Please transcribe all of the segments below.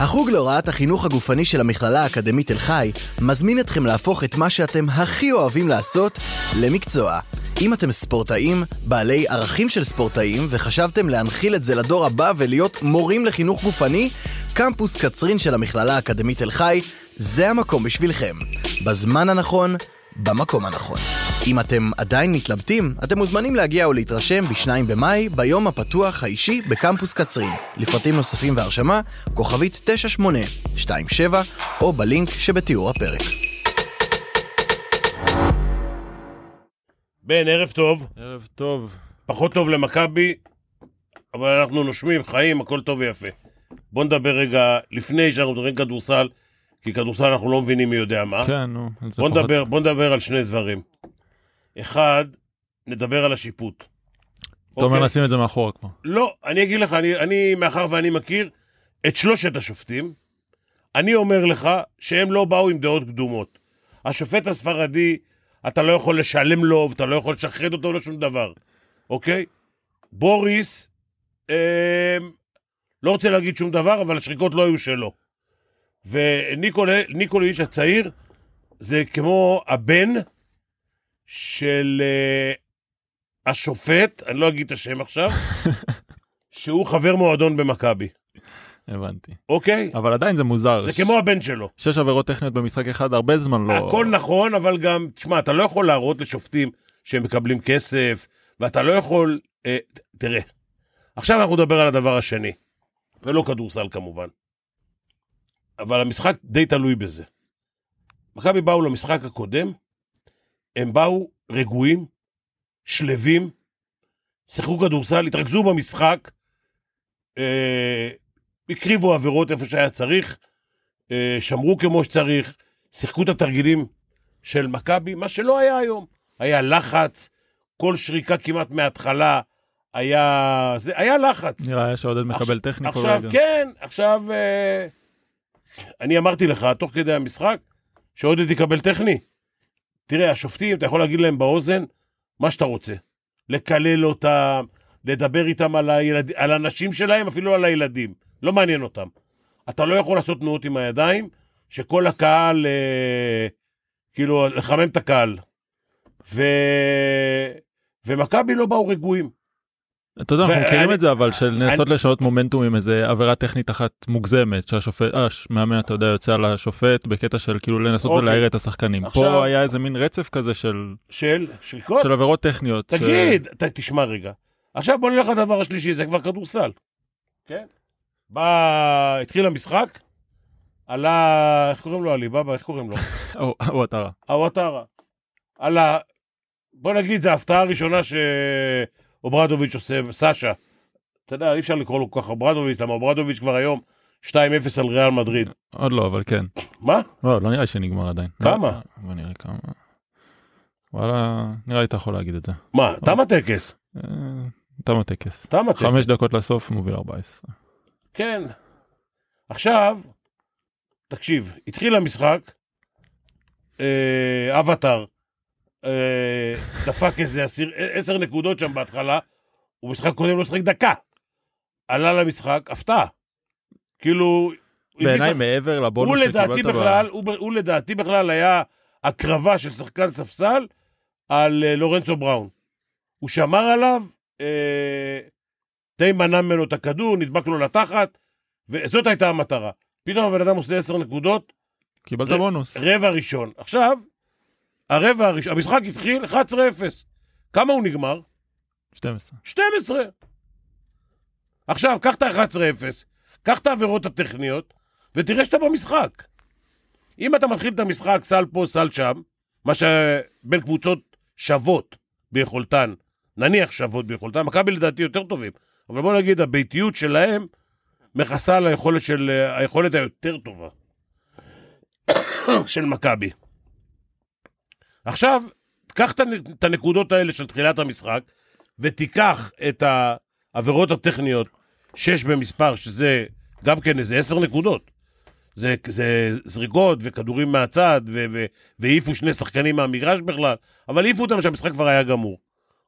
החוג להוראת החינוך הגופני של המכללה האקדמית תל חי מזמין אתכם להפוך את מה שאתם הכי אוהבים לעשות למקצוע. אם אתם ספורטאים, בעלי ערכים של ספורטאים, וחשבתם להנחיל את זה לדור הבא ולהיות מורים לחינוך גופני, קמפוס קצרין של המכללה האקדמית תל חי זה המקום בשבילכם. בזמן הנכון, במקום הנכון. אם אתם עדיין מתלבטים, אתם מוזמנים להגיע או להתרשם ב-2 במאי, ביום הפתוח האישי בקמפוס קצרין. לפרטים נוספים והרשמה, כוכבית 9827, או בלינק שבתיאור הפרק. בן, ערב טוב. ערב טוב. פחות טוב למכבי, אבל אנחנו נושמים, חיים, הכל טוב ויפה. בוא נדבר רגע, לפני שאנחנו מדברים כדורסל, כי כדורסל אנחנו לא מבינים מי יודע מה. כן, נו. בוא נדבר, בוא נדבר על שני דברים. אחד, נדבר על השיפוט. אתה אומר אוקיי? לשים את זה מאחורה כבר. לא, אני אגיד לך, אני, אני, מאחר ואני מכיר את שלושת השופטים, אני אומר לך שהם לא באו עם דעות קדומות. השופט הספרדי, אתה לא יכול לשלם לו, ואתה לא יכול לשחרר אותו, לא שום דבר, אוקיי? בוריס, אה, לא רוצה להגיד שום דבר, אבל השריקות לא היו שלו. וניקוליץ' הצעיר, זה כמו הבן של אה, השופט, אני לא אגיד את השם עכשיו, שהוא חבר מועדון במכבי, הבנתי. אוקיי? אבל עדיין זה מוזר. זה ש- כמו הבן שלו. שש עבירות טכניות במשחק אחד, הרבה זמן לא... הכל נכון, אבל גם, תשמע, אתה לא יכול להראות לשופטים שהם מקבלים כסף, ואתה לא יכול... אה, תראה, עכשיו אנחנו נדבר על הדבר השני, ולא כדורסל כמובן. אבל המשחק די תלוי בזה. מכבי באו למשחק הקודם, הם באו רגועים, שלווים, שיחקו כדורסל, התרכזו במשחק, אה, הקריבו עבירות איפה שהיה צריך, אה, שמרו כמו שצריך, שיחקו את התרגילים של מכבי, מה שלא היה היום. היה לחץ, כל שריקה כמעט מההתחלה היה... זה, היה לחץ. נראה היה שעודד מקבל טכני כל עכשיו, רגע. כן, עכשיו... אה, אני אמרתי לך, תוך כדי המשחק, שעודד יקבל טכני. תראה, השופטים, אתה יכול להגיד להם באוזן מה שאתה רוצה. לקלל אותם, לדבר איתם על, הילד... על הנשים שלהם, אפילו על הילדים. לא מעניין אותם. אתה לא יכול לעשות תנועות עם הידיים, שכל הקהל, אה, כאילו, לחמם את הקהל. ו... ומכבי לא באו רגועים. אתה יודע, אנחנו מכירים את זה, אבל של לנסות לשנות מומנטום עם איזה עבירה טכנית אחת מוגזמת, שהשופט, אה, מאמן, אתה יודע, יוצא על השופט בקטע של כאילו לנסות אוקיי. ולהעיר את השחקנים. פה היה איזה מין רצף כזה של של שריקות? של עבירות טכניות. ש- תגיד, תשמע רגע. עכשיו בוא נלך לדבר השלישי, זה כבר כדורסל. כן? בא, התחיל המשחק, עלה, איך קוראים לו? עליבאבא, איך קוראים לו? או, או, אתה רע. אוואטרה. עלה, בוא נגיד, זו ההפתעה הראשונה שאוברדוביץ' עושה, סאשה. אתה יודע, אי אפשר לקרוא לו כל כך אוברדוביץ', למה אוברדוביץ' כבר היום 2-0 על ריאל מדריד. עוד לא, אבל כן. מה? לא, לא נראה שנגמר עדיין. כמה? בוא נראה כמה. וואלה, נראה לי אתה יכול להגיד את זה. מה, תם הטקס. אה, תם הטקס. תם הטקס. חמש דקות לסוף מוביל 14. כן. עכשיו, תקשיב, התחיל המשחק, אה, אבטאר דפק איזה עשיר, עשר נקודות שם בהתחלה, הוא משחק קודם לא שיחק דקה. עלה למשחק, הפתעה. כאילו... בעיניי מעבר לבונוס שקיבלת ב- בכלל, הוא, הוא לדעתי בכלל היה הקרבה של שחקן ספסל על אה, לורנצו בראון. הוא שמר עליו, אה, די מנע ממנו את הכדור, נדבק לו לתחת, וזאת הייתה המטרה. פתאום הבן אדם עושה עשר נקודות, קיבלת ר- בונוס. רבע ראשון. עכשיו, הרבע הראשון, המשחק התחיל 11-0. כמה הוא נגמר? 12. 12. עכשיו, קח את ה-11-0, קח את העבירות הטכניות, ותראה שאתה במשחק. אם אתה מתחיל את המשחק סל פה, סל שם, מה שבין קבוצות שוות ביכולתן, נניח שוות ביכולתן, מכבי לדעתי יותר טובים, אבל בוא נגיד, הביתיות שלהם מכסה על היכולת, של, היכולת היותר טובה של מכבי. עכשיו, קח את הנ- את הנקודות האלה של תחילת המשחק, ותיקח את העבירות הטכניות, שש במספר, שזה גם כן איזה עשר נקודות. זה, זה זריקות וכדורים מהצד, והעיפו שני שחקנים מהמגרש בכלל, אבל העיפו אותם שהמשחק כבר היה גמור.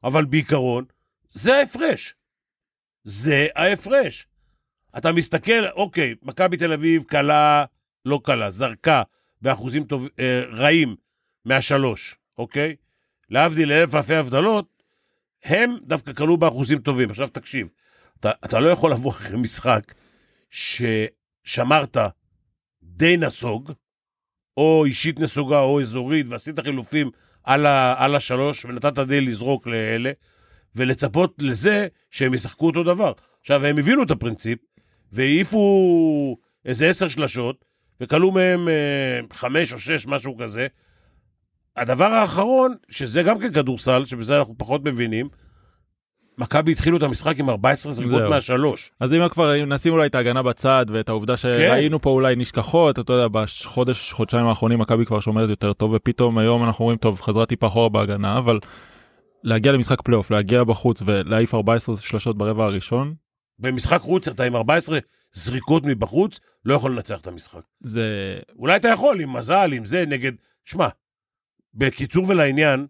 אבל בעיקרון, זה ההפרש. זה ההפרש. אתה מסתכל, אוקיי, מכבי תל אביב קלה, לא קלה, זרקה באחוזים טוב, אה, רעים מהשלוש, אוקיי? להבדיל אלף אלפי הבדלות, הם דווקא קלו באחוזים טובים. עכשיו תקשיב, אתה, אתה לא יכול לבוא אחרי משחק ששמרת די נסוג, או אישית נסוגה או אזורית, ועשית חילופים על, ה, על השלוש, ונתת די לזרוק לאלה, ולצפות לזה שהם ישחקו אותו דבר. עכשיו, הם הבינו את הפרינציפ, והעיפו איזה עשר שלשות, וכלו מהם אה, חמש או שש, משהו כזה. הדבר האחרון, שזה גם כן כדורסל, שבזה אנחנו פחות מבינים, מכבי התחילו את המשחק עם 14 זריקות זהו. מהשלוש. אז אם כבר נשים אולי את ההגנה בצד ואת העובדה שראינו פה אולי נשכחות, אתה יודע, בחודש, חודשיים האחרונים מכבי כבר שומרת יותר טוב, ופתאום היום אנחנו אומרים, טוב, חזרה טיפה אחורה בהגנה, אבל להגיע למשחק פלייאוף, להגיע בחוץ ולהעיף 14 שלשות ברבע הראשון, במשחק חוץ, אתה עם 14 זריקות מבחוץ, לא יכול לנצח את המשחק. זה... אולי אתה יכול, עם מזל, עם זה, נגד... שמע, בקיצור ולעניין,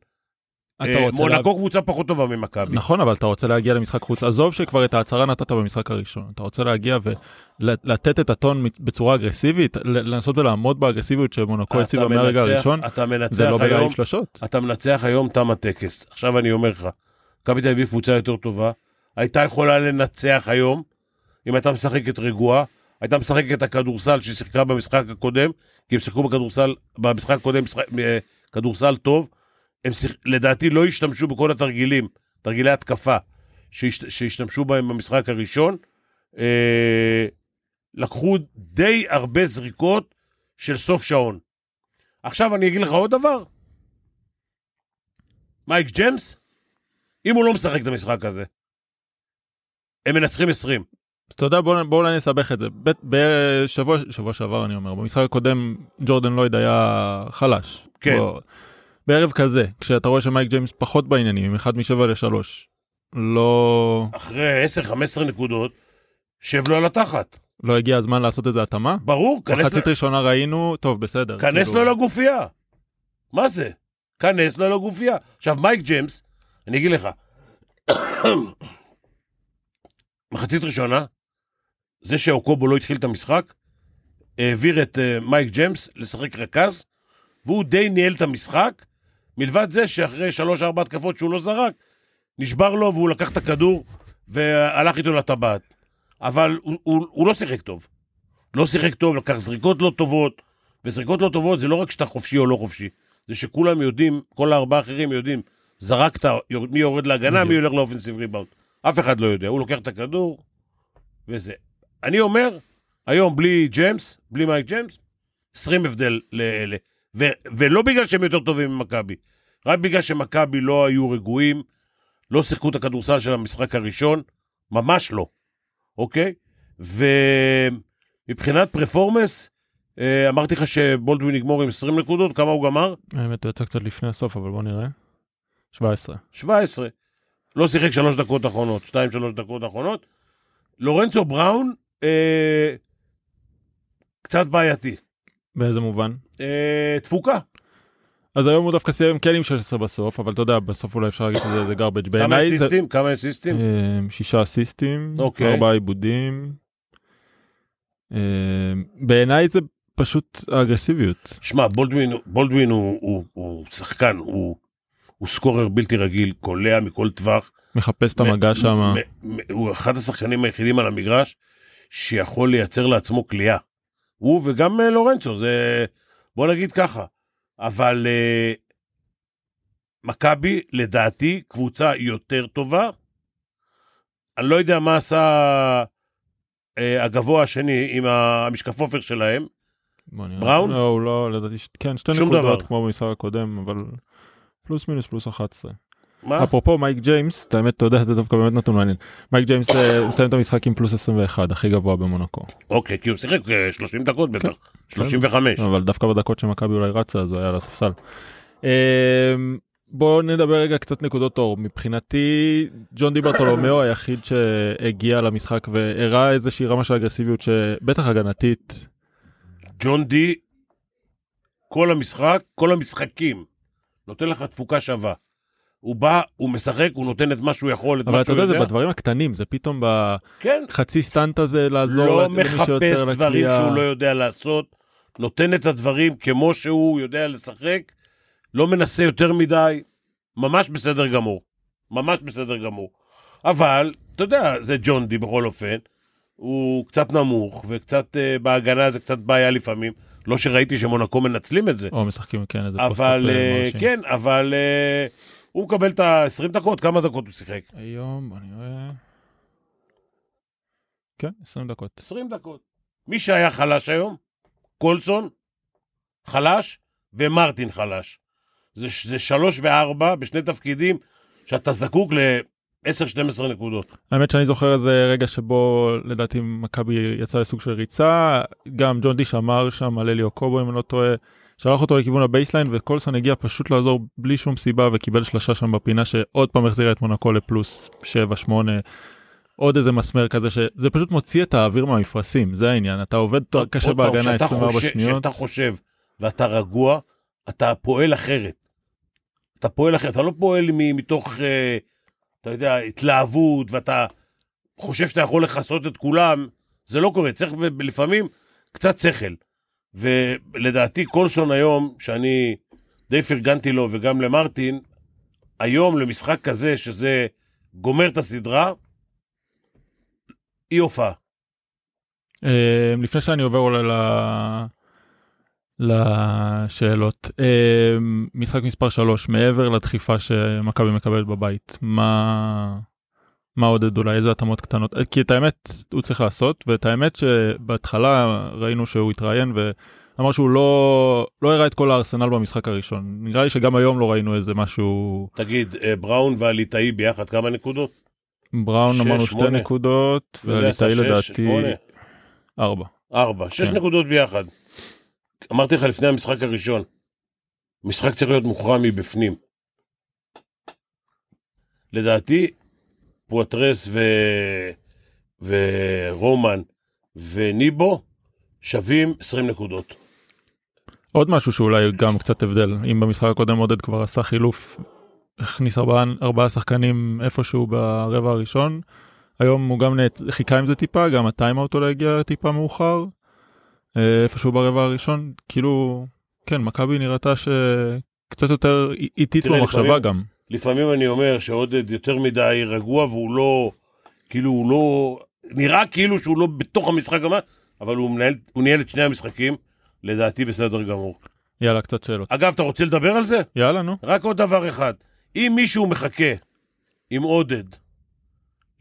אה, מונקו קבוצה פחות טובה ממכבי. נכון, אבל אתה רוצה להגיע למשחק חוץ, עזוב שכבר את ההצהרה נתת במשחק הראשון, אתה רוצה להגיע ולתת את הטון בצורה אגרסיבית, לנסות ולעמוד באגרסיביות שמונקו אתה הציבה מהרגע הראשון, אתה מנצח זה לא בלהעיף שלשות. אתה מנצח היום תם הטקס. עכשיו אני אומר לך, מכבי תל אביב קבוצה יותר טובה, הייתה יכולה לנצח היום, אם הייתה משחקת רגועה, הייתה משחקת את הכדורסל שהיא שיחקה במשחק הקודם, כי הם שיחקו בכדורסל, במשחק הקודם אה, כדורסל טוב, הם שיח, לדעתי לא השתמשו בכל התרגילים, תרגילי התקפה, שהשת, שהשתמשו בהם במשחק הראשון, אה, לקחו די הרבה זריקות של סוף שעון. עכשיו אני אגיד לך עוד דבר, מייק ג'מס, אם הוא לא משחק את המשחק הזה, הם מנצחים 20. אתה יודע, בואו בוא אולי נסבך את זה. בשבוע שבוע שעבר אני אומר, במשחק הקודם ג'ורדן לויד היה חלש. כן. בוא, בערב כזה, כשאתה רואה שמייק ג'יימס פחות בעניינים, עם 1 מ-7 ל-3, לא, אחרי 10-15 נקודות, שב לו על התחת. לא הגיע הזמן לעשות איזה התאמה? ברור, כנס, מחצית ל... ראשונה ראינו, טוב בסדר. כנס כאילו, לו לגופייה. מה זה? כנס לו לגופייה. עכשיו, מייק ג'יימס, אני אגיד לך, מחצית ראשונה, זה שאוקובו לא התחיל את המשחק, העביר את uh, מייק ג'יימס לשחק רכז, והוא די ניהל את המשחק, מלבד זה שאחרי שלוש-ארבע התקפות שהוא לא זרק, נשבר לו והוא לקח את הכדור והלך איתו לטבעת. אבל הוא, הוא, הוא לא שיחק טוב. לא שיחק טוב, לקח זריקות לא טובות, וזריקות לא טובות זה לא רק שאתה חופשי או לא חופשי, זה שכולם יודעים, כל הארבעה האחרים יודעים, זרקת, מי יורד להגנה, מי הולך ל offensive rebound. אף אחד לא יודע, הוא לוקח את הכדור, וזה. אני אומר, היום בלי ג'יימס, בלי מייק ג'יימס, 20 הבדל לאלה. ו- ולא בגלל שהם יותר טובים ממכבי, רק בגלל שמכבי לא היו רגועים, לא שיחקו את הכדורסל של המשחק הראשון, ממש לא, אוקיי? ומבחינת פרפורמנס, אה, אמרתי לך שבולדווין יגמור עם 20 נקודות, כמה הוא גמר? האמת הוא יצא קצת לפני הסוף, אבל בוא נראה. 17. 17. לא שיחק שלוש דקות אחרונות, שתיים, שלוש דקות אחרונות. לורנצו בראון, אה, קצת בעייתי. באיזה מובן? אה, תפוקה. אז היום הוא דווקא סיים כן עם 16 בסוף, אבל אתה יודע, בסוף אולי אפשר להגיד שזה זה garbage. כמה בעיניי זה אסיסטים? כמה אסיסטים? אה, שישה אסיסטים, אוקיי. ארבעה עיבודים. אה, בעיניי זה פשוט האגרסיביות. שמע, בולדווין, בולדווין הוא, הוא, הוא שחקן, הוא, הוא סקורר בלתי רגיל, קולע מכל טווח. מחפש את המגע שם. הוא אחד השחקנים היחידים על המגרש שיכול לייצר לעצמו כליאה. הוא וגם אה, לורנצו, זה... בוא נגיד ככה. אבל אה, מכבי, לדעתי, קבוצה יותר טובה. אני לא יודע מה עשה אה, הגבוה השני עם המשקף עופר שלהם. בראון? לא, הוא לא, לדעתי, כן, שתי נקודות דבר. כמו במשחק הקודם, אבל פלוס מינוס פלוס 11. מה? אפרופו מייק ג'יימס, את האמת, אתה יודע, זה דווקא באמת נתון מעניין. מייק ג'יימס אה, מסיים את המשחק עם פלוס 21, הכי גבוה במונקו. אוקיי, כי הוא שיחק אה, 30 דקות בטח. 35. אבל דווקא בדקות שמכבי אולי רצה, אז הוא היה על הספסל. אה, בואו נדבר רגע קצת נקודות אור. מבחינתי, ג'ון די ברטולומיאו היחיד שהגיע למשחק והראה איזושהי רמה של אגרסיביות שבטח הגנתית, ג'ון די, כל המשחק, כל המשחקים, נותן לך תפוקה שווה. הוא בא, הוא משחק, הוא נותן את מה שהוא יכול, את מה אבל אתה שהוא יודע, זה יודע. בדברים הקטנים, זה פתאום כן, בחצי סטנט הזה לעזור לא למי שיוצר מחפש דברים לקריאה. שהוא לא יודע לעשות, נותן את הדברים כמו שהוא יודע לשחק, לא מנסה יותר מדי, ממש בסדר גמור. ממש בסדר גמור. אבל, אתה יודע, זה ג'ון די בכל אופן, הוא קצת נמוך, וקצת uh, בהגנה זה קצת בעיה לפעמים. לא שראיתי שמונקו מנצלים את זה, או משחקים, כן, איזה אבל פוסט-אפ, אה, uh, מרשים. כן, אבל uh, הוא מקבל את ה-20 דקות, כמה דקות הוא שיחק? היום, בוא נראה. כן, 20 דקות. 20 דקות. מי שהיה חלש היום, קולסון, חלש, ומרטין חלש. זה, זה שלוש וארבע בשני תפקידים שאתה זקוק ל-10-12 נקודות. האמת שאני זוכר איזה רגע שבו לדעתי מכבי יצא לסוג של ריצה, גם ג'ון די שמר שם על אלי אוקובו אם אני לא טועה, שלח אותו לכיוון ה baseline וקולסון הגיע פשוט לעזור בלי שום סיבה וקיבל שלושה שם בפינה שעוד פעם החזירה את מונאקו לפלוס 7-8. עוד איזה מסמר כזה שזה פשוט מוציא את האוויר מהמפרשים זה העניין אתה עובד קשה בהגנה כשאתה 24 חושב- שניות כשאתה חושב ואתה רגוע, אתה פועל אחרת. אתה פועל אחרת, אתה לא פועל מתוך, אה, אתה יודע, התלהבות, ואתה חושב שאתה יכול לכסות את כולם, זה לא קורה, צריך לפעמים קצת שכל. ולדעתי קולסון היום, שאני די פרגנתי לו וגם למרטין, היום למשחק כזה, שזה גומר את הסדרה, אי הופעה. אה, לפני שאני עובר אולי לשאלות אה, משחק מספר 3 מעבר לדחיפה שמכבי מקבלת בבית מה מה עודד אולי איזה התאמות קטנות אה, כי את האמת הוא צריך לעשות ואת האמת שבהתחלה ראינו שהוא התראיין ואמר שהוא לא לא הראה את כל הארסנל במשחק הראשון נראה לי שגם היום לא ראינו איזה משהו תגיד, אה, בראון והליטאי ביחד כמה נקודות? בראון שש, אמרנו שתי. נקודות והליטאי לדעתי ארבע. ארבע, שש כן. נקודות ביחד. אמרתי לך לפני המשחק הראשון, משחק צריך להיות מוכרע מבפנים. לדעתי, פואטרס ו... ורומן וניבו שווים 20 נקודות. עוד משהו שאולי גם קצת הבדל אם במשחק הקודם עודד כבר עשה חילוף הכניס ארבעה, ארבעה שחקנים איפשהו ברבע הראשון היום הוא גם נעצ- חיכה עם זה טיפה גם הטיימאוט אולי הגיע טיפה מאוחר אה, איפשהו ברבע הראשון כאילו כן מכבי נראתה שקצת יותר איטית במחשבה גם לפעמים אני אומר שעודד יותר מדי רגוע והוא לא, כאילו הוא לא, נראה כאילו שהוא לא בתוך המשחק, אבל הוא, מנהל, הוא ניהל את שני המשחקים, לדעתי בסדר גמור. יאללה קצת שאלות אגב, אתה רוצה לדבר על זה? יאללה נו רק עוד דבר אחד, אם מישהו מחכה עם עודד,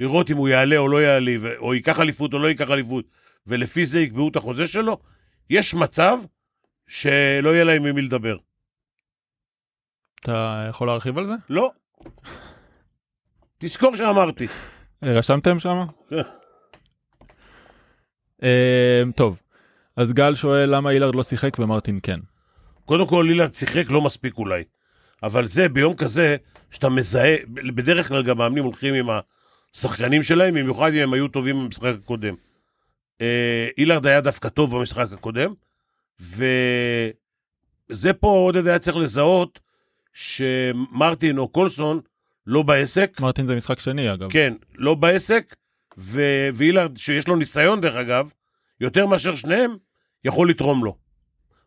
לראות אם הוא יעלה או לא יעלה, או ייקח אליפות או לא ייקח אליפות, ולפי זה יקבעו את החוזה שלו, יש מצב שלא יהיה להם עם מי לדבר. אתה יכול להרחיב על זה לא. תזכור שאמרתי. רשמתם שם? כן. טוב אז גל שואל למה אילרד לא שיחק ומרטין כן. קודם כל, לילד שיחק לא מספיק אולי. אבל זה ביום כזה, שאתה מזהה, בדרך כלל גם מאמנים הולכים עם השחקנים שלהם, במיוחד אם הם היו טובים במשחק הקודם. אה, אילרד היה דווקא טוב במשחק הקודם, וזה פה עודד היה צריך לזהות שמרטין או קולסון לא בעסק, מרטין זה משחק שני אגב. כן, לא בעסק, ו- ואילרד, שיש לו ניסיון דרך אגב, יותר מאשר שניהם, יכול לתרום לו.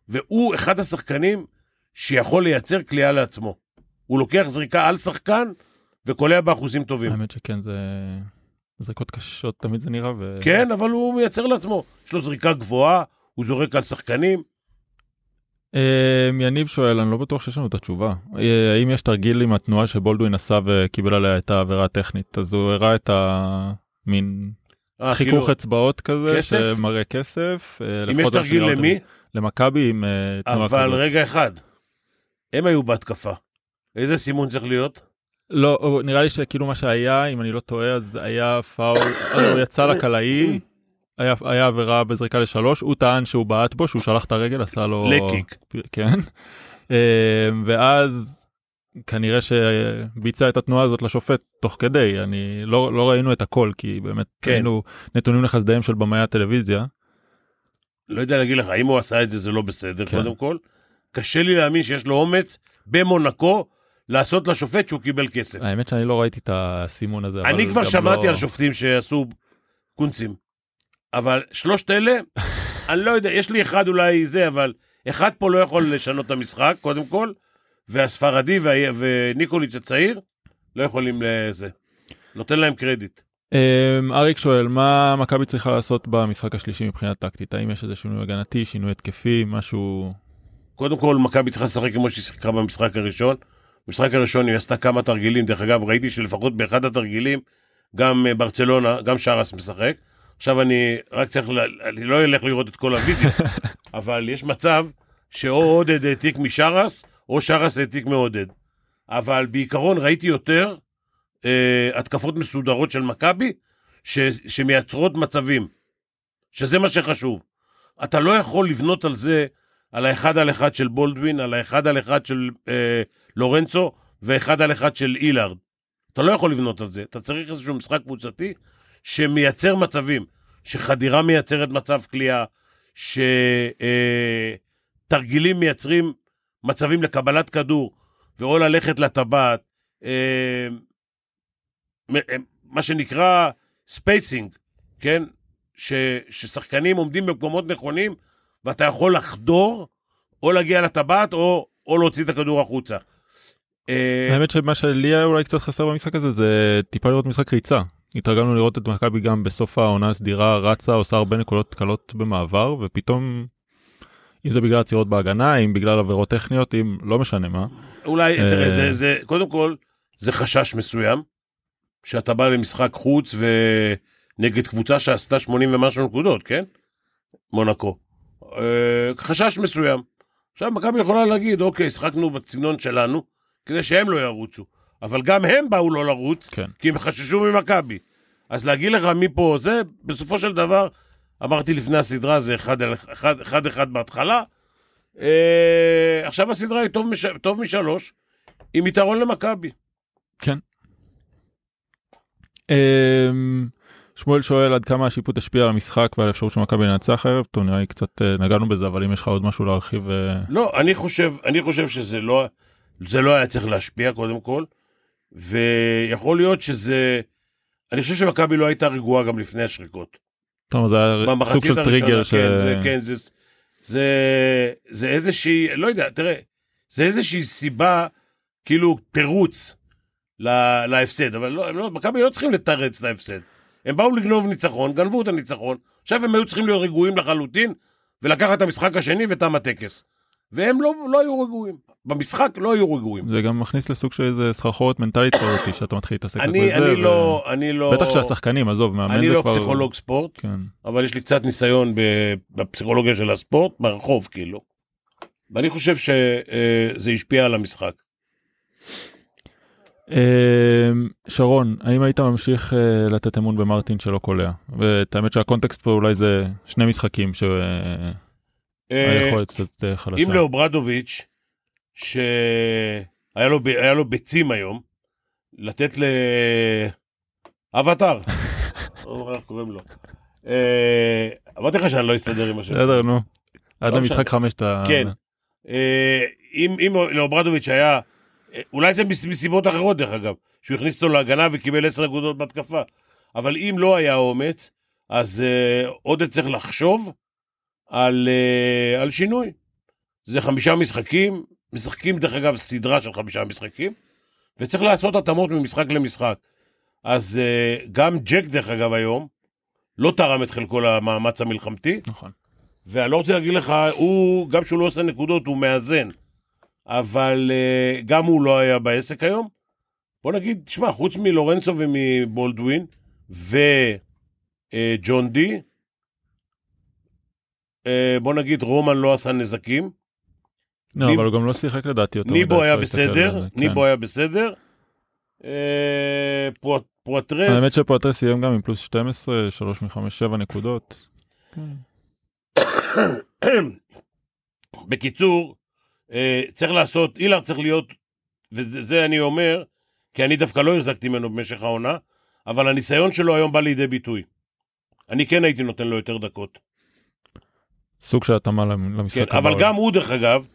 והוא אחד השחקנים שיכול לייצר כליאה לעצמו. הוא לוקח זריקה על שחקן וקולע באחוזים טובים. האמת שכן זה זריקות קשות תמיד זה נראה ו... כן, אבל הוא מייצר לעצמו. יש לו זריקה גבוהה, הוא זורק על שחקנים. אה, יניב שואל אני לא בטוח שיש לנו את התשובה אה, האם יש תרגיל עם התנועה שבולדווין עשה וקיבל עליה את העבירה הטכנית אז הוא הראה את המין אה, חיכוך כאילו, אצבעות כזה? שמראה כסף. אה, אם יש תרגיל. למי, למכבי עם תנועה אבל כזאת. רגע אחד, הם היו בהתקפה. איזה סימון צריך להיות? לא נראה לי שכאילו מה שהיה אם אני לא טועה אז היה פאול הוא יצא לקלעי. היה, היה עבירה בזריקה לשלוש הוא טען שהוא בעט בו שהוא שלח את הרגל עשה לו לקיק. כן אה, ואז כנראה שביצע את התנועה הזאת לשופט תוך כדי אני לא לא ראינו את הכל כי באמת כן. היינו נתונים לחסדיהם של במאי הטלוויזיה לא יודע להגיד לך, אם הוא עשה את זה, זה לא בסדר, כן. קודם כל. קשה לי להאמין שיש לו אומץ במונקו לעשות לשופט שהוא קיבל כסף. האמת שאני לא ראיתי את הסימון הזה. אני כבר שמעתי לא... על שופטים שעשו קונצים, אבל שלושת אלה, אני לא יודע, יש לי אחד אולי זה, אבל אחד פה לא יכול לשנות את המשחק, קודם כל, והספרדי וה... וניקוליץ' הצעיר לא יכולים לזה. נותן להם קרדיט. אמ, אריק שואל, מה מכבי צריכה לעשות במשחק השלישי מבחינה טקטית? האם יש איזה שינוי הגנתי, שינוי התקפי, משהו... קודם כל, מכבי צריכה לשחק כמו שהיא שיחקה במשחק הראשון. במשחק הראשון היא עשתה כמה תרגילים, דרך אגב, ראיתי שלפחות באחד התרגילים, גם אה, ברצלונה, גם שרס משחק. עכשיו אני רק צריך, ל... אני לא אלך לראות את כל הוידאו, אבל יש מצב שאו עודד העתיק משרס, או שרס העתיק מעודד. אבל בעיקרון ראיתי יותר אה, התקפות מסודרות של מכבי, ש... שמייצרות מצבים, שזה מה שחשוב. אתה לא יכול לבנות על זה, על האחד על אחד של בולדווין, על האחד על אחד של אה, לורנצו, ואחד על אחד של הילארד. אתה לא יכול לבנות על זה, אתה צריך איזשהו משחק קבוצתי שמייצר מצבים, שחדירה מייצרת מצב קליעה, שתרגילים אה, מייצרים מצבים לקבלת כדור, ואו ללכת לטבעת, אה, אה, מה שנקרא spacing, כן? ש, ששחקנים עומדים במקומות נכונים, ואתה יכול לחדור, או להגיע לטבעת, או, או להוציא את הכדור החוצה. האמת שמה שלי היה אולי קצת חסר במשחק הזה זה טיפה לראות משחק ריצה. התרגלנו לראות את מכבי גם בסוף העונה הסדירה רצה עושה הרבה נקודות קלות במעבר ופתאום אם זה בגלל עצירות בהגנה אם בגלל עבירות טכניות אם לא משנה מה. אולי תראה זה זה קודם כל זה חשש מסוים שאתה בא למשחק חוץ ונגד קבוצה שעשתה 80 ומשהו נקודות כן מונקו אה, חשש מסוים. עכשיו מכבי יכולה להגיד אוקיי שחקנו בסגנון שלנו כדי שהם לא ירוצו. אבל גם הם באו לא לרוץ, כן. כי הם חששו ממכבי. אז להגיד לך מי פה זה, בסופו של דבר, אמרתי לפני הסדרה, זה אחד אחד, אחד, אחד בהתחלה. אה, עכשיו הסדרה היא טוב, מש, טוב משלוש, עם יתרון למכבי. כן. אה, שמואל שואל עד כמה השיפוט השפיע על המשחק ועל האפשרות של מכבי לנצח הערב, טוב נראה לי קצת אה, נגענו בזה אבל אם יש לך עוד משהו להרחיב. אה, לא, אני חושב, אני חושב שזה לא, זה לא היה צריך להשפיע קודם כל, ויכול להיות שזה... אני חושב שמכבי לא הייתה רגועה גם לפני השריקות. טוב, זה היה סוג של טריגר ש... כן, זה, כן, זה, זה, זה איזושהי, לא יודע, תראה, זה איזושהי סיבה, כאילו תירוץ לה, להפסד, אבל לא, לא, מכבי לא צריכים לתרץ את ההפסד. הם באו לגנוב ניצחון, גנבו את הניצחון, עכשיו הם היו צריכים להיות רגועים לחלוטין, ולקחת את המשחק השני ותם הטקס. והם לא, לא היו רגועים. במשחק לא היו רגועים. זה גם מכניס לסוג של איזה סחרחורת מנטלית כזאתי שאתה מתחיל להתעסק בזה. אני, אני, ו... לא, אני לא... בטח שהשחקנים, עזוב, מאמן זה לא כבר... אני לא פסיכולוג ספורט, כן. אבל יש לי קצת ניסיון בפסיכולוגיה של הספורט, ברחוב כאילו. ואני חושב שזה השפיע על המשחק. אמ, שרון, האם היית ממשיך אה, לתת אמון במרטין שלא קולע? ואת האמת שהקונטקסט פה אולי זה שני משחקים ש... היכולת קצת אה, חלשה. אם לאוברדוביץ', שהיה לו, לו ביצים היום, לתת לאבטאר, לא איך קוראים לו. אה, אמרתי לך שאני לא אסתדר עם השם. בסדר, נו. עד לא למשחק חמש אתה... כן. אה, אם לאוברדוביץ' היה, אולי זה מסיבות אחרות דרך אגב, שהוא הכניס אותו להגנה וקיבל עשר נקודות בהתקפה, אבל אם לא היה אומץ, אז עודד צריך לחשוב על שינוי. זה חמישה משחקים, משחקים דרך אגב סדרה של חמישה משחקים, וצריך לעשות התאמות ממשחק למשחק. אז uh, גם ג'ק דרך אגב היום, לא תרם את חלקו למאמץ המלחמתי. נכון. ואני לא רוצה להגיד לך, הוא, גם שהוא לא עושה נקודות, הוא מאזן. אבל uh, גם הוא לא היה בעסק היום. בוא נגיד, תשמע, חוץ מלורנצו ומבולדווין וג'ון די, אה, בוא נגיד רומן לא עשה נזקים. לא, אבל הוא גם לא שיחק לדעתי יותר ניבו היה בסדר, ניבו כן. היה בסדר. אה, פואטרס... האמת שפואטרס סיים גם עם פלוס 12, 3 מ-5, 7 נקודות. בקיצור, אה, צריך לעשות, אילר צריך להיות, וזה אני אומר, כי אני דווקא לא החזקתי ממנו במשך העונה, אבל הניסיון שלו היום בא לידי ביטוי. אני כן הייתי נותן לו יותר דקות. סוג של התאמה למשחק. כן, אבל גם הוא דרך אגב,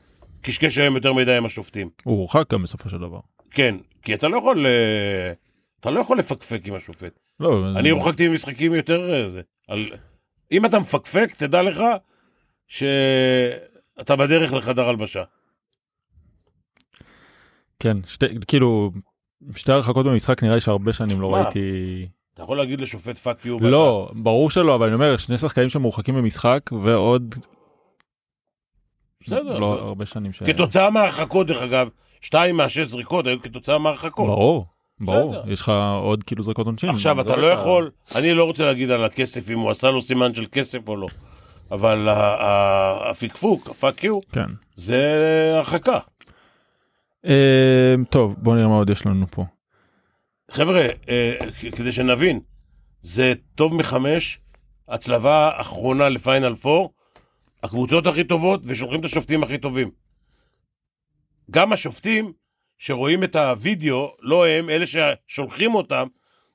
קשקש היום יותר מדי עם השופטים. הוא הורחק גם בסופו של דבר. כן, כי אתה לא יכול, אה, אתה לא יכול לפקפק עם השופט. לא, אני הורחקתי ממשחקים יותר... אה, זה, על... אם אתה מפקפק, תדע לך שאתה בדרך לחדר הלבשה. כן, שתי, כאילו, שתי הרחקות במשחק נראה לי שהרבה שנים לא? ראיתי... אתה יכול להגיד לשופט fuck you. לא, ברור שלא, אבל אני אומר, שני שחקנים שמורחקים במשחק ועוד... בסדר. לא זה- הרבה שנים ש... כתוצאה מהרחקות, דרך אגב, שתיים מהשש זריקות היו כתוצאה מהרחקות. ברור, ברור. בסדר. יש לך עוד כאילו זריקות עונשין. עכשיו, אתה לא יכול, אני לא רוצה להגיד על הכסף, אם הוא עשה לו סימן של כסף או לא, אבל ה- ה- הפקפוק, הפאק יו, כן. זה הרחקה. אה, טוב, בוא נראה מה עוד יש לנו פה. חבר'ה, אה, כדי שנבין, זה טוב מחמש, הצלבה אחרונה לפיינל פור, הקבוצות הכי טובות ושולחים את השופטים הכי טובים. גם השופטים שרואים את הוידאו, לא הם, אלה ששולחים אותם,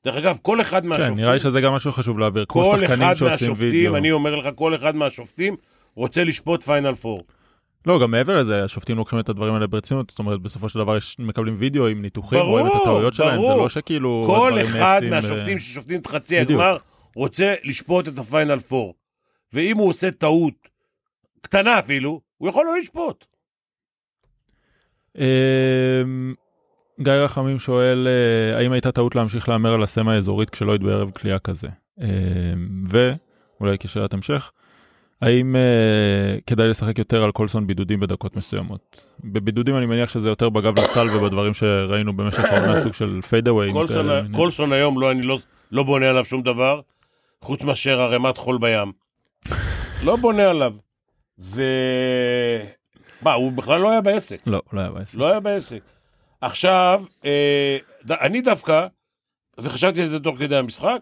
דרך אגב, כל אחד כן, מהשופטים, נראה לי שזה גם משהו חשוב להעביר, כמו כל שחקנים אחד שעושים מהשופטים, וידאו. אני אומר לך, כל אחד מהשופטים רוצה לשפוט פיינל פור. לא, גם מעבר לזה, השופטים לוקחים את הדברים האלה ברצינות, זאת אומרת, בסופו של דבר יש, מקבלים וידאו עם ניתוחים, ברור, רואים את הטעויות שלהם, זה. לא שכאילו... כל אחד מהשופטים אה, ששופטים את חצי. הגמר רוצה לשפוט את הפיינל פור. ואם הוא עושה טעות, קטנה אפילו, הוא יכול לא לשפוט. אמ, גיא רחמים שואל, אה, האם הייתה טעות להמשיך להמר על השמירה האזורית כשלא היית בערב קליעה כזה? אמ, ואולי כשאלת המשך, האם אה, כדאי לשחק יותר על קולסון בידודים בדקות מסוימות? בבידודים אני מניח שזה יותר בגב לסל ובדברים שראינו במשך העונה סוג של fadeaway. קולסון- קולסון היום, לא, אני לא, לא בונה עליו שום דבר, חוץ מאשר ערימת חול בים. לא בונה עליו. ו... מה, הוא בכלל לא היה בעסק. לא, לא היה בעסק. לא היה בעסק. עכשיו, אה, אני דווקא, וחשבתי על זה תוך כדי המשחק,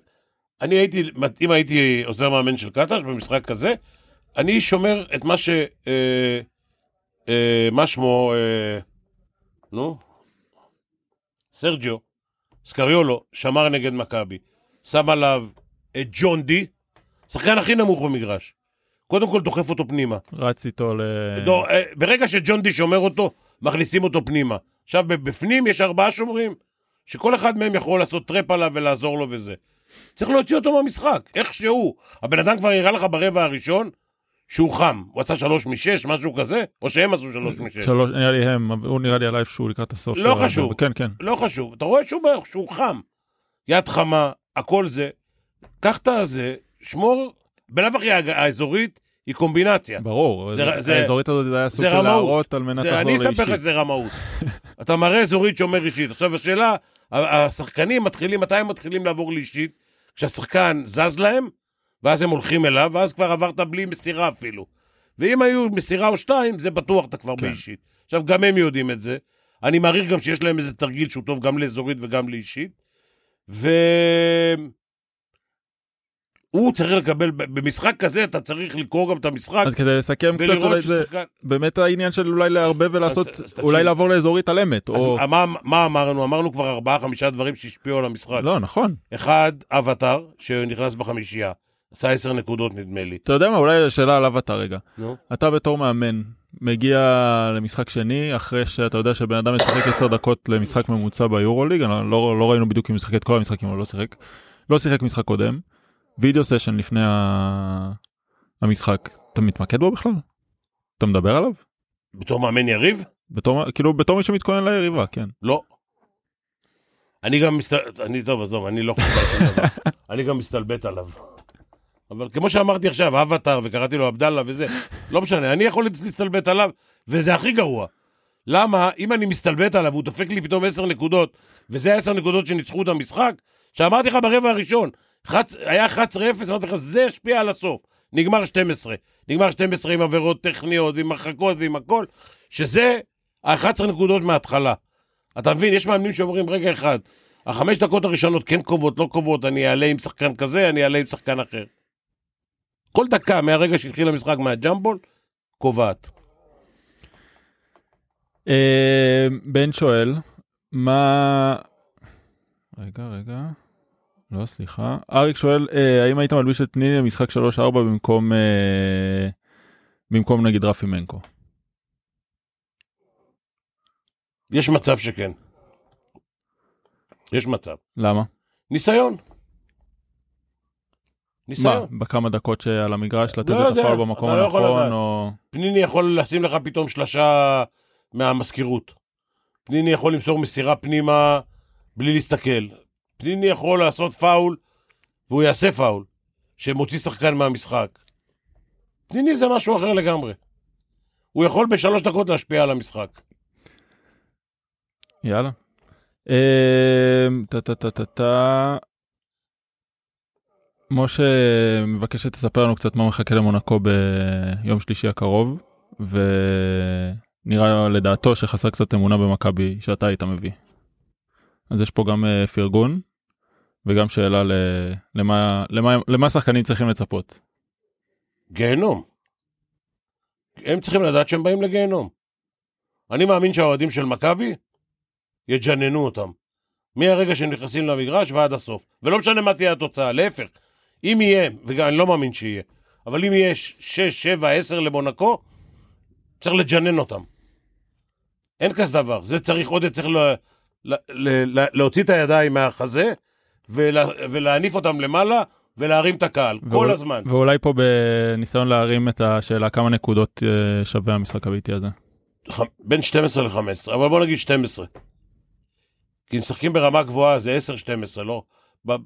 אני הייתי, אם הייתי עוזר מאמן של קטש במשחק כזה, אני שומר את מה ש... אה, אה, מה שמו, אה, נו, סרג'יו, סקריולו, שמר נגד מכבי. שם עליו את ג'ון די, שחקן הכי נמוך במגרש. קודם כל דוחף אותו פנימה. רץ איתו ל... לא, אה, ברגע שג'ון די שומר אותו, מכניסים אותו פנימה. עכשיו, בפנים יש ארבעה שומרים, שכל אחד מהם יכול לעשות טרפ עליו ולעזור לו וזה. צריך להוציא אותו מהמשחק, איכשהו. הבן אדם כבר הראה לך ברבע הראשון שהוא חם. הוא עשה שלוש משש, משהו כזה, או שהם עשו שלוש משש. שלוש, נראה לי הם, הוא נראה לי עליי איפשהו לקראת הסוף. לא של ה- חשוב. כן, כן. לא חשוב, אתה רואה שהוא, שהוא חם. יד חמה, הכל זה. קח את הזה, שמור, בלאו הכי האזורית היא קומבינציה. ברור, זה- זה- האזורית הזאת היה סוג של. להראות על מנת לחזור אני אספר לך לאישית. שזה רמאות. אתה מראה אזורית שומר אישית. עכשיו השאלה, השחקנים מתחילים, מתי הם מתחילים לעבור לאישית? כשהשחקן זז להם, ואז הם הולכים אליו, ואז כבר עברת בלי מסירה אפילו. ואם היו מסירה או שתיים, זה בטוח אתה כבר כן. באישית. עכשיו, גם הם יודעים את זה. אני מעריך גם שיש להם איזה תרגיל שהוא טוב גם לאזורית וגם לאישית. ו... הוא צריך לקבל, במשחק כזה אתה צריך לקרוא גם את המשחק, אז כדי לסכם קצת אולי זה ששחקן... באמת העניין של אולי לערבב ולעשות, אז- אז. אולי לעבור לאזורית על אמת, אז או... מה, מה אמרנו? אמרנו כבר ארבעה, חמישה דברים שהשפיעו על המשחק. לא, נכון. אחד, אבטר, שנכנס בחמישייה. עשה עשר נקודות נדמה לי. אתה יודע מה, אולי שאלה עליו אתה רגע. נו. אתה בתור מאמן, מגיע למשחק שני, אחרי שאתה יודע שבן אדם משחק 10 דקות למשחק ממוצע ביורוליג, אני לא, לא ראינו בדיוק אם הוא שיחק את כל המשחקים, אבל לא שיחק. לא שיחק משחק קודם. וידאו סשן לפני. המשחק, אתה מתמקד בו בכלל? אתה מדבר עליו? בתור מאמן יריב? בתור, כאילו בתור מי שמתכונן ליריבה, כן. לא. אני גם מסתלבט, אני, טוב, עזוב, אני לא חושב. אני גם מסתלבט עליו. אבל כמו שאמרתי עכשיו, אבטר, וקראתי לו עבדאללה וזה, לא משנה, אני יכול להסתלבט עליו, וזה הכי גרוע. למה, אם אני מסתלבט עליו, הוא דופק לי פתאום עשר נקודות, וזה העשר נקודות שניצחו את המשחק, שאמרתי לך ברבע הראשון, היה 11-0, אמרתי לך, זה השפיע על הסוף. נגמר 12. נגמר 12 עם עבירות טכניות, ועם הרחקות ועם הכל, שזה ה-11 נקודות מההתחלה. אתה מבין, יש מאמנים שאומרים, רגע אחד, החמש דקות הראשונות כן קובעות, לא קובעות, אני אעלה עם שחקן כזה, אני אעלה עם שחקן אחר. כל דקה מהרגע שהתחיל המשחק מהג'מבול, קובעת. אה, בן שואל, מה... רגע, רגע. לא, סליחה. אריק שואל, אה, האם היית מלביש את ניני למשחק 3-4 במקום, אה, במקום נגיד רפי מנקו? יש מצב שכן. יש מצב. למה? ניסיון. מה, ניסיון. בכמה דקות שעל המגרש לתת לא את הפאול במקום לא הנכון, לדעת. או... פניני יכול לשים לך פתאום שלשה מהמזכירות. פניני יכול למסור מסירה פנימה בלי להסתכל. פניני יכול לעשות פאול, והוא יעשה פאול, שמוציא שחקן מהמשחק. פניני זה משהו אחר לגמרי. הוא יכול בשלוש דקות להשפיע על המשחק. יאללה. אמ, טה טה טה טה טה. משה מבקש שתספר לנו קצת מה מחכה למונקו ביום שלישי הקרוב, ונראה לדעתו שחסר קצת אמונה במכבי שאתה היית מביא. אז יש פה גם אה, פרגון, וגם שאלה ל... למה, למה, למה שחקנים צריכים לצפות. גיהנום. הם צריכים לדעת שהם באים לגיהנום. אני מאמין שהאוהדים של מכבי יג'ננו אותם. מהרגע שהם נכנסים למגרש ועד הסוף. ולא משנה מה תהיה התוצאה, להפך. אם יהיה, וגם אני לא מאמין שיהיה, אבל אם יהיה 6, 7, 10 למונקו, צריך לג'נן אותם. אין כזה דבר. זה צריך, עוד צריך ל, ל, ל, ל, להוציא את הידיים מהחזה ולה, ולהניף אותם למעלה ולהרים את הקהל. כל הזמן. ואולי פה בניסיון להרים את השאלה כמה נקודות אה, שווה המשחק הביתי הזה. בין 12 ל-15, אבל בוא נגיד 12. כי משחקים ברמה גבוהה זה 10-12, לא?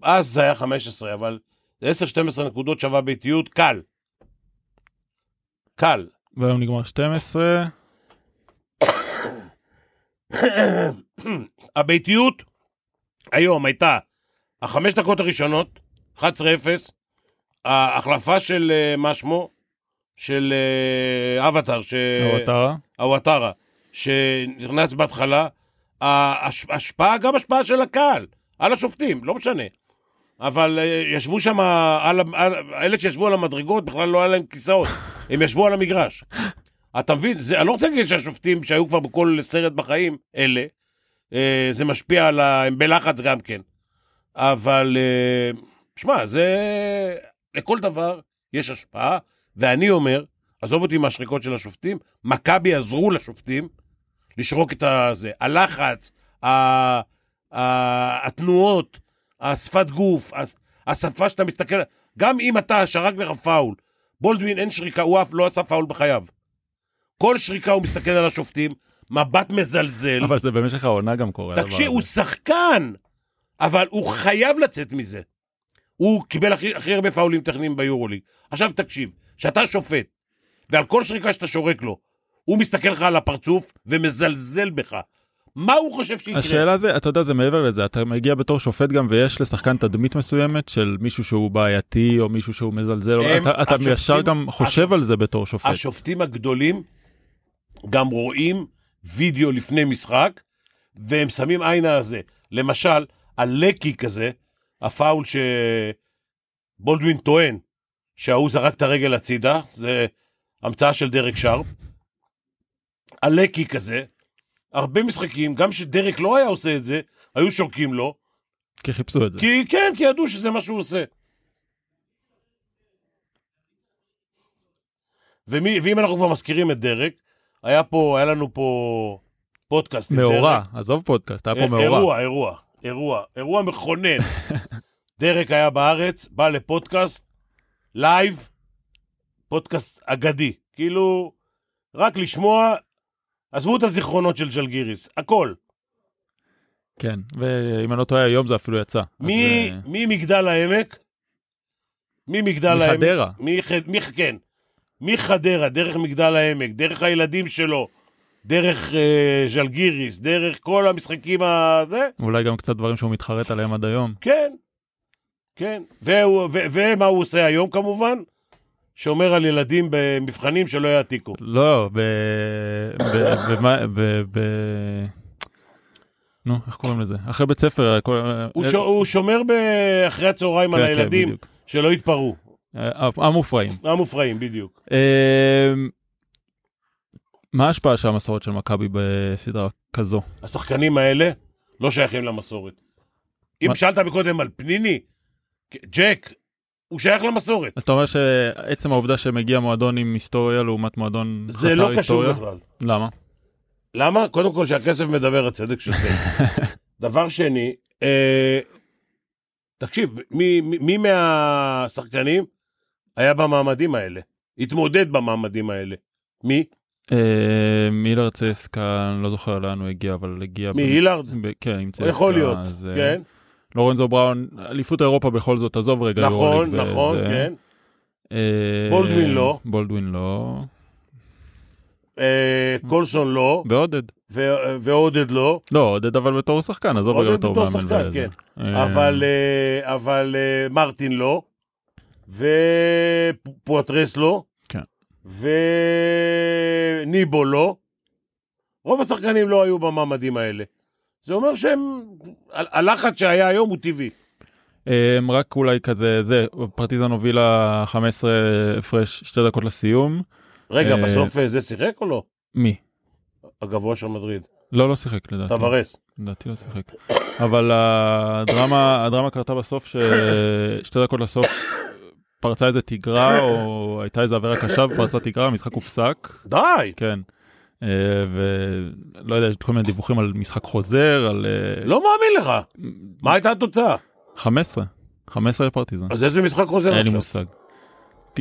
אז זה היה 15, אבל זה 10-12 נקודות שווה ביתיות, קל. קל. והיום נגמר 12. הביתיות היום הייתה החמש דקות הראשונות, 11-0, ההחלפה של אה, מה שמו? של אה, אבטר, ש... אוואטרה. הוואטרה, שנכנס בהתחלה, ההש- ההשפעה, גם השפעה של הקהל, על השופטים, לא משנה. אבל אה, ישבו שם, אלה שישבו על המדרגות, בכלל לא היה להם כיסאות, הם ישבו על המגרש. אתה מבין? זה, אני לא רוצה להגיד שהשופטים שהיו כבר בכל סרט בחיים, אלה, זה משפיע על ה... הם בלחץ גם כן. אבל, אה, שמע, זה... לכל דבר יש השפעה, ואני אומר, עזוב אותי מהשריקות של השופטים, מכבי עזרו לשופטים לשרוק את הזה. הלחץ, ה... ה... התנועות, השפת גוף, השפה שאתה מסתכל, גם אם אתה שרק לך פאול, בולדווין אין שריקה, הוא אף לא עשה פאול בחייו. כל שריקה הוא מסתכל על השופטים, מבט מזלזל. אבל זה במשך העונה גם קורה. תקשיב, הוא. שחקן, אבל הוא חייב לצאת מזה. הוא קיבל הכי, הכי הרבה פאולים טכניים ביורוליג. עכשיו תקשיב, שאתה שופט, ועל כל שריקה שאתה שורק לו, הוא מסתכל לך על הפרצוף ומזלזל בך. מה הוא חושב שיקרה? השאלה זה, אתה יודע, זה מעבר לזה, אתה מגיע בתור שופט גם ויש לשחקן תדמית מסוימת של מישהו שהוא בעייתי או מישהו שהוא מזלזל, הם- אתה, אתה השופטים- ישר גם חושב השופ- על זה בתור שופט. השופטים הגדולים גם רואים וידאו לפני משחק, והם שמים עין על זה. למשל, הלקי כזה, הפאול שבולדווין טוען שההוא זרק את הרגל הצידה, זה המצאה של דרק שרפ. הלקי כזה, הרבה משחקים, גם שדרק לא היה עושה את זה, היו שורקים לו, כי חיפשו את זה. כי כן, כי ידעו שזה מה שהוא עושה. ומי, ואם אנחנו כבר מזכירים את דרק, היה פה, היה לנו פה פודקאסט מאורע. עזוב פודקאסט, היה פה אה, מאורע. אירוע, אירוע, אירוע, אירוע מכונן. דרק היה בארץ, בא לפודקאסט, live, פודקאסט אגדי. כאילו, רק לשמוע, עזבו את הזיכרונות של ז'לגיריס, הכל. כן, ואם אני לא טועה היום זה אפילו יצא. אז, מ- אה, ממגדל העמק, ממגדל העמק, מחדרה. מח... מח... כן, מחדרה, דרך מגדל העמק, דרך הילדים שלו, דרך אה, ז'לגיריס, דרך כל המשחקים הזה, אולי גם קצת דברים שהוא מתחרט עליהם עד היום. כן, כן. והוא, ו... ומה הוא עושה היום כמובן? שומר על ילדים במבחנים שלא יעתיקו. לא, ב... ב... במה- ב... ב... נו, איך קוראים לזה? אחרי בית ספר, כל- הוא, אה, ש... הוא שומר ב... אחרי הצהריים על כן, כן, הילדים בדיוק. שלא יתפרעו. אה, המופרעים. המופרעים, בדיוק. מה ההשפעה של המסורת של מכבי בסדרה כזו? השחקנים האלה לא שייכים למסורת. אם? שאלת מקודם על פניני, ג'ק, הוא שייך למסורת. אז אתה אומר שעצם העובדה שמגיע מועדון עם היסטוריה לעומת מועדון זה חסר לא קשור היסטוריה? בכלל. למה? למה? קודם כל שהכסף מדבר, הצדק שוטט. דבר שני, אה, תקשיב, מי, מי, מי מהשחקנים היה במעמדים האלה? התמודד במעמדים האלה. מי? אה, מילר צסקה, אני לא זוכר לאן הוא הגיע, אבל הגיע... מי, הילארד? ב- כן, עם צסקה. יכול להיות, אה, כן. לורנזו בראון, אליפות אירופה בכל זאת, עזוב רגע. נכון, נכון. כן. אה, בולדווין לא. בולדווין לא. קולסון לא, ועודד. ו- ועודד לא. לא, עודד אבל בתור שחקן, עזוב רגע עודד בתור בתור מאמן. שחקן, וזה. כן. אה, אבל, אבל מרטין לא, ופויתרס לא, כן. וניבו לא. רוב השחקנים לא היו במעמדים האלה. זה אומר שהם, הלחץ שהיה היום הוא טבעי. רק אולי כזה, זה, פרטיזן הובילה 15 הפרש, שתי דקות לסיום. רגע, אה, בסוף אה, זה שיחק או לא? מי? הגבוה של מדריד. לא, לא שיחק לדעתי. טבארס. לדעתי לא שיחק. אבל הדרמה, הדרמה קרתה בסוף, ששתי דקות לסוף פרצה איזה תגרה, או הייתה איזה עבירה קשה ופרצה תגרה, המשחק הופסק. די! כן. אה, ולא יודע, יש כל מיני דיווחים על משחק חוזר, על אה, לא מאמין לך. מה הייתה התוצאה? 15. 15 לפרטיזן. אז איזה משחק חוזר אין לי עכשיו? מושג. ת-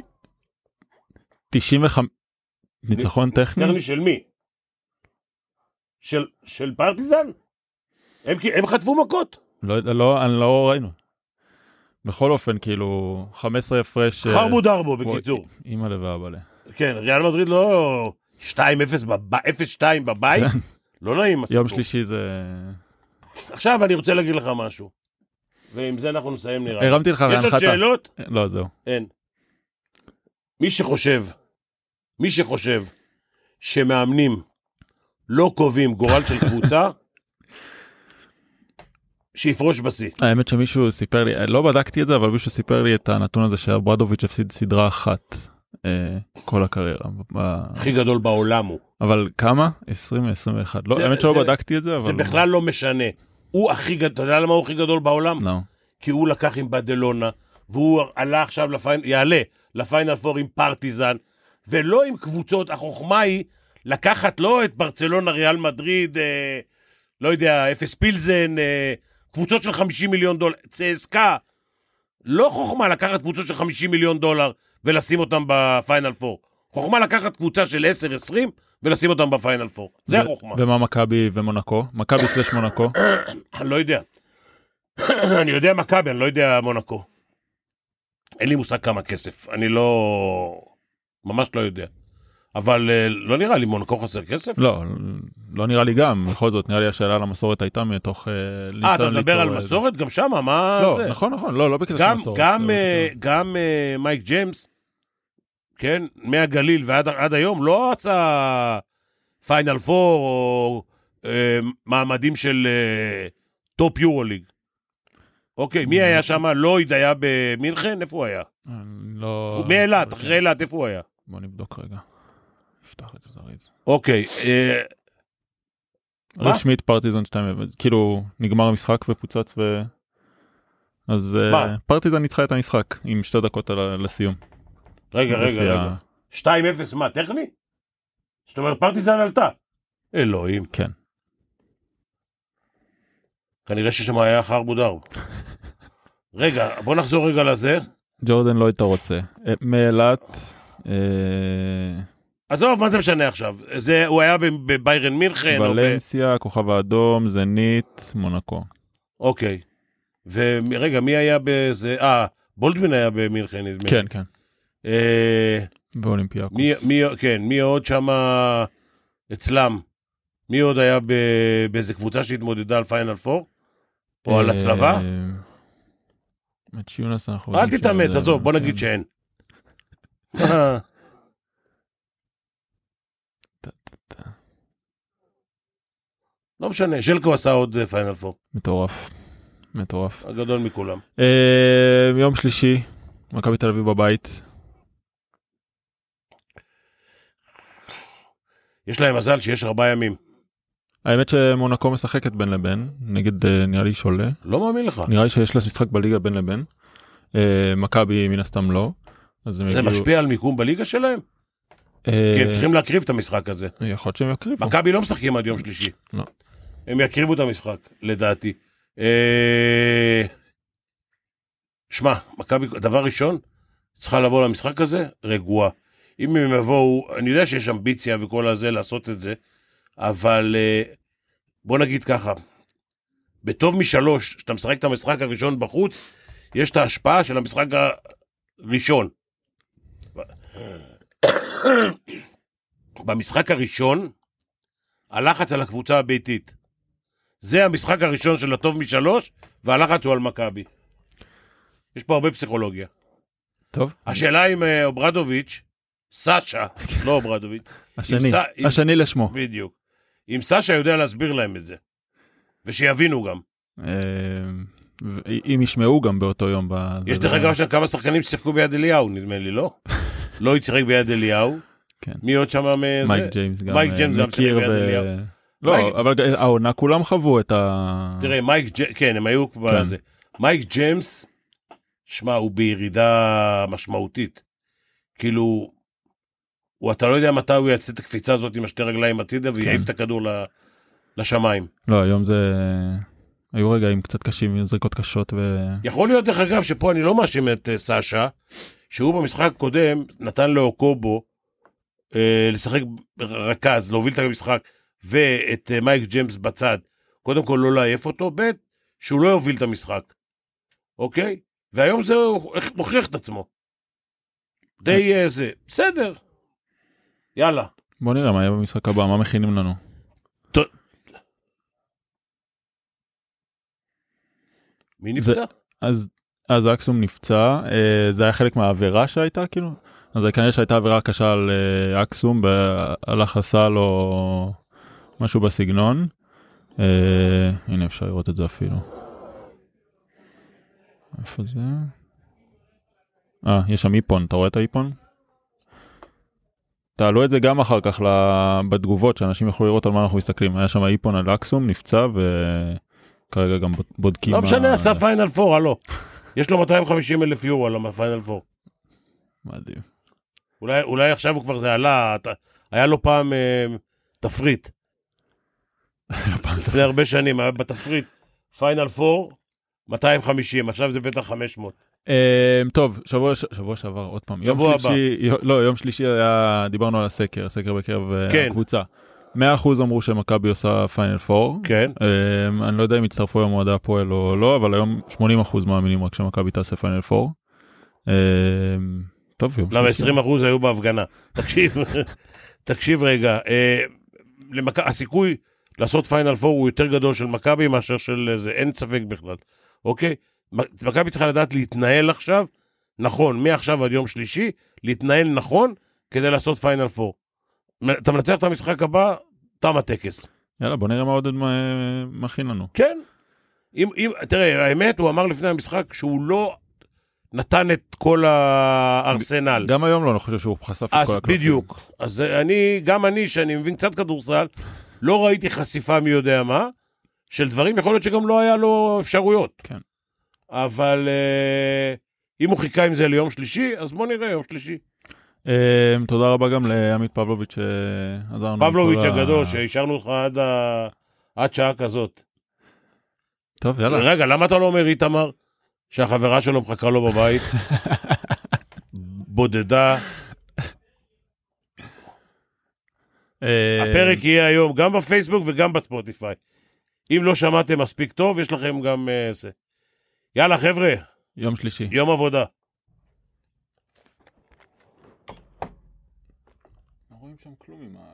95... ניצחון טכני? טכני של מי? של, של פרטיזן? הם, חטפו מכות. לא לא, לא ראינו. בכל אופן, כאילו, 15 הפרש... אה, חרבו דרבו, בקיצור. אימא'לה ואבאלה. כן, ריאל מדריד לא 2-0 בב- 0-2 בבית, לא נעים הסיפור. יום שלישי זה... עכשיו אני רוצה להגיד לך משהו. ועם זה אנחנו נסיים נראה לי. הרמתי לך יש עוד. שאלות? לא, זהו. אין. מי שחושב, מי שחושב שמאמנים לא קובעים גורל של קבוצה, שיפרוש בשיא. האמת שמישהו סיפר לי, לא בדקתי את זה, אבל מישהו סיפר לי את הנתון הזה שאברדוביץ' הפסיד סדרה אחת אה, כל הקריירה. הכי גדול בעולם הוא. אבל כמה? 20 21 לא, זה- האמת שלא זה- בדקתי את זה, אבל... זה בכלל לא משנה. הוא הכי גדול, אתה יודע למה הוא הכי גדול בעולם? לא. כי הוא לקח עם בדלונה, והוא עלה עכשיו לפיינל, יעלה לפיינל פור עם פרטיזן, ולא עם קבוצות, החוכמה היא לקחת לא את ברצלונה, ריאל מדריד, אה, לא יודע, אפס פילסן, אה, קבוצות של 50 מיליון דולר, צסקה. לא חוכמה לקחת קבוצות של 50 מיליון דולר ולשים אותם בפיינל פור. חוכמה לקחת קבוצה של 10-20 ולשים אותם בפיינל פור. זה ו- החוכמה. ומה מכבי ומונקו? מכבי slash מונקו? אני לא יודע. אני יודע מכבי, אני לא יודע מונקו. אין לי מושג כמה כסף, אני לא... ממש לא יודע. אבל אה, לא נראה לי מונקו חסר כסף. לא, לא נראה לי גם, בכל זאת נראה לי השאלה על המסורת הייתה מתוך אה, אה, ניסיון אתה מדבר על ליצור, אה, מסורת גם שמה? מה לא, זה? נכון נכון, לא, לא בקטע של מסורת. גם, לא אה, גם אה, מייק ג'יימס, כן, מהגליל ועד עד היום, לא עשה פיינל פור או אה, מעמדים של אה, טופ יורוליג. אוקיי, מי היה שם? לויד היה במינכן? איפה הוא היה? לא... הוא מאילת, לא אחרי. אילת, איפה הוא היה? בוא נבדוק רגע. נפתח את זה זריז. אוקיי, אה? רשמית פרטיזן 2 כאילו נגמר המשחק ופוצץ ו... אז אה? פרטיזן ניצחה את המשחק עם שתי דקות על- לסיום. רגע, רגע, רגע. ה- 2-0 מה, טכני? זאת אומרת, פרטיזן עלתה. אלוהים. כן. כנראה ששם היה חרבו דרב. רגע, בוא נחזור רגע לזה. ג'ורדן לא היית רוצה. אה, מאילת. עזוב, מה זה משנה עכשיו? זה, הוא היה בביירן מינכן, או ב... ולנסיה, כוכב האדום, זנית, מונקו. אוקיי. ורגע, מי היה בזה? אה, בולדווין היה במינכן, נדמה לי. כן, כן. אה, ואולימפיאקוס. מי, מי, כן, מי עוד שמה אצלם? מי עוד היה ב, באיזה קבוצה שהתמודדה על פיינל פור? או על אה, הצלבה? את יונס אנחנו... אל תתאמץ, עזוב, בוא נגיד כן. שאין. טה, טה, טה. לא משנה, ז'לקו עשה עוד אה, פיינל פור, מטורף. מטורף. הגדול מכולם. אה, יום שלישי, מכבי תל אביב בבית. יש להם מזל שיש ארבעה ימים. האמת שמונקו משחקת בין לבין, נגד אה, נראה לי שולה. לא מאמין לך. נראה לי שיש לה משחק בליגה בין לבין. אה, מכבי מן הסתם לא. זה יגיעו... משפיע על מיקום בליגה שלהם? אה, כי הם צריכים להקריב את המשחק הזה. יכול להיות שהם יקריבו. מכבי לא משחקים עד יום שלישי. לא. הם יקריבו את המשחק, לדעתי. אה, שמע, מכבי, דבר ראשון, צריכה לבוא למשחק הזה רגועה. אם הם יבואו, אני יודע שיש אמביציה וכל הזה לעשות את זה, אבל אה, בוא נגיד ככה, בטוב משלוש, כשאתה משחק את המשחק הראשון בחוץ, יש את ההשפעה של המשחק הראשון. במשחק הראשון, הלחץ על הקבוצה הביתית. זה המשחק הראשון של הטוב משלוש, והלחץ הוא על מכבי. יש פה הרבה פסיכולוגיה. טוב. השאלה אם אה, אוברדוביץ', סאשה, לא אוברדוביץ', השני, ס- אם- השני לשמו. בדיוק. אם סאשה יודע להסביר להם את זה, ושיבינו גם. אה, אם ישמעו גם באותו יום. יש דרך אגב שם כמה שחקנים ששיחקו ביד אליהו, נדמה לי, לא? לא שיחק ביד אליהו. כן. מי עוד שם מזה? מייק ג'יימס גם. מייק אה, ג'יימס גם שיחק ביד אליהו. לא, אבל העונה כולם חוו את ה... תראה, מייק ג'יימס, כן, הם היו כבר כן. זה. מייק ג'יימס, שמע, הוא בירידה משמעותית. כאילו, הוא, אתה לא יודע מתי הוא יעשה את הקפיצה הזאת עם השתי רגליים הצידה ויעיף כן. את הכדור ל- לשמיים. לא, היום זה... היו רגעים קצת קשים, עם זריקות קשות ו... יכול להיות, דרך אגב, שפה אני לא מאשים את אה, סאשה, שהוא במשחק הקודם נתן לאוקובו אה, לשחק רכז, להוביל את המשחק, ואת אה, מייק ג'יימס בצד. קודם כל לא לעייף אותו, ב', שהוא לא יוביל את המשחק, אוקיי? והיום זה מוכיח את עצמו. די אה, זה, בסדר. יאללה. בוא נראה מה יהיה במשחק הבא, מה מכינים לנו. מי נפצע? אז אז אקסום נפצע, אה, זה היה חלק מהעבירה שהייתה כאילו? אז כנראה שהייתה עבירה קשה על אקסום, הלך לסל או משהו בסגנון. אה, הנה אפשר לראות את זה אפילו. איפה זה? אה, יש שם איפון, אתה רואה את האיפון? תעלו את זה גם אחר כך בתגובות, שאנשים יוכלו לראות על מה אנחנו מסתכלים. היה שם איפון על אקסום, נפצע, וכרגע גם בודקים. לא משנה, עשה פיינל פור, הלו. יש לו 250 אלף יורו על הפיינל פור. מדהים. אולי, אולי עכשיו הוא כבר זה עלה, היה לו פעם אה, תפריט, לפני הרבה שנים, היה בתפריט, פיינל פור, 250, עכשיו זה בטח 500. אמ, טוב, שבוע שבוע שעבר עוד פעם. יום שבוע הבא. שלישי, יו- לא, יום שלישי היה, דיברנו על הסקר, הסקר בקרב אה, כן. הקבוצה. 100% אמרו שמכבי עושה פיינל פור. כן, אמ, אני לא יודע אם יצטרפו היום אוהדי הפועל או לא, אבל היום 80% מאמינים רק שמכבי תעשה פיינל פור. אמ, טוב, יום למה שלישי. 20 אחוז היו בהפגנה. תקשיב, תקשיב רגע, אה, למכ... הסיכוי לעשות פיינל פור הוא יותר גדול של מכבי מאשר של זה, אין ספק בכלל, אוקיי? מכבי צריכה לדעת להתנהל עכשיו, נכון, מעכשיו עד יום שלישי, להתנהל נכון כדי לעשות פיינל פור. אתה מנצח את המשחק הבא, תם הטקס. יאללה, בוא נראה מה עודד מ- מכין לנו. כן. אם, אם, תראה, האמת, הוא אמר לפני המשחק שהוא לא נתן את כל הארסנל. גם היום לא, אני חושב שהוא חשף את כל הקלפים. בדיוק. אז אני, גם אני, שאני מבין קצת כדורסל, לא ראיתי חשיפה מי יודע מה, של דברים, יכול להיות שגם לא היה לו אפשרויות. כן. אבל אה, אם הוא חיכה עם זה ליום שלישי, אז בוא נראה, יום שלישי. אמ, תודה רבה גם לעמית פבלוביץ' שעזר לנו. עם פבלוביץ' כל ה- הגדול, שהשארנו אותך עד, ה... עד שעה כזאת. טוב, יאללה. רגע, למה אתה לא אומר איתמר, שהחברה שלו מחכה לו בבית? בודדה. אה, הפרק יהיה היום גם בפייסבוק וגם בספוטיפיי. אם לא שמעתם מספיק טוב, יש לכם גם אה, זה. יאללה, חבר'ה, יום שלישי. יום עבודה. לא רואים שם כלום עם הזה.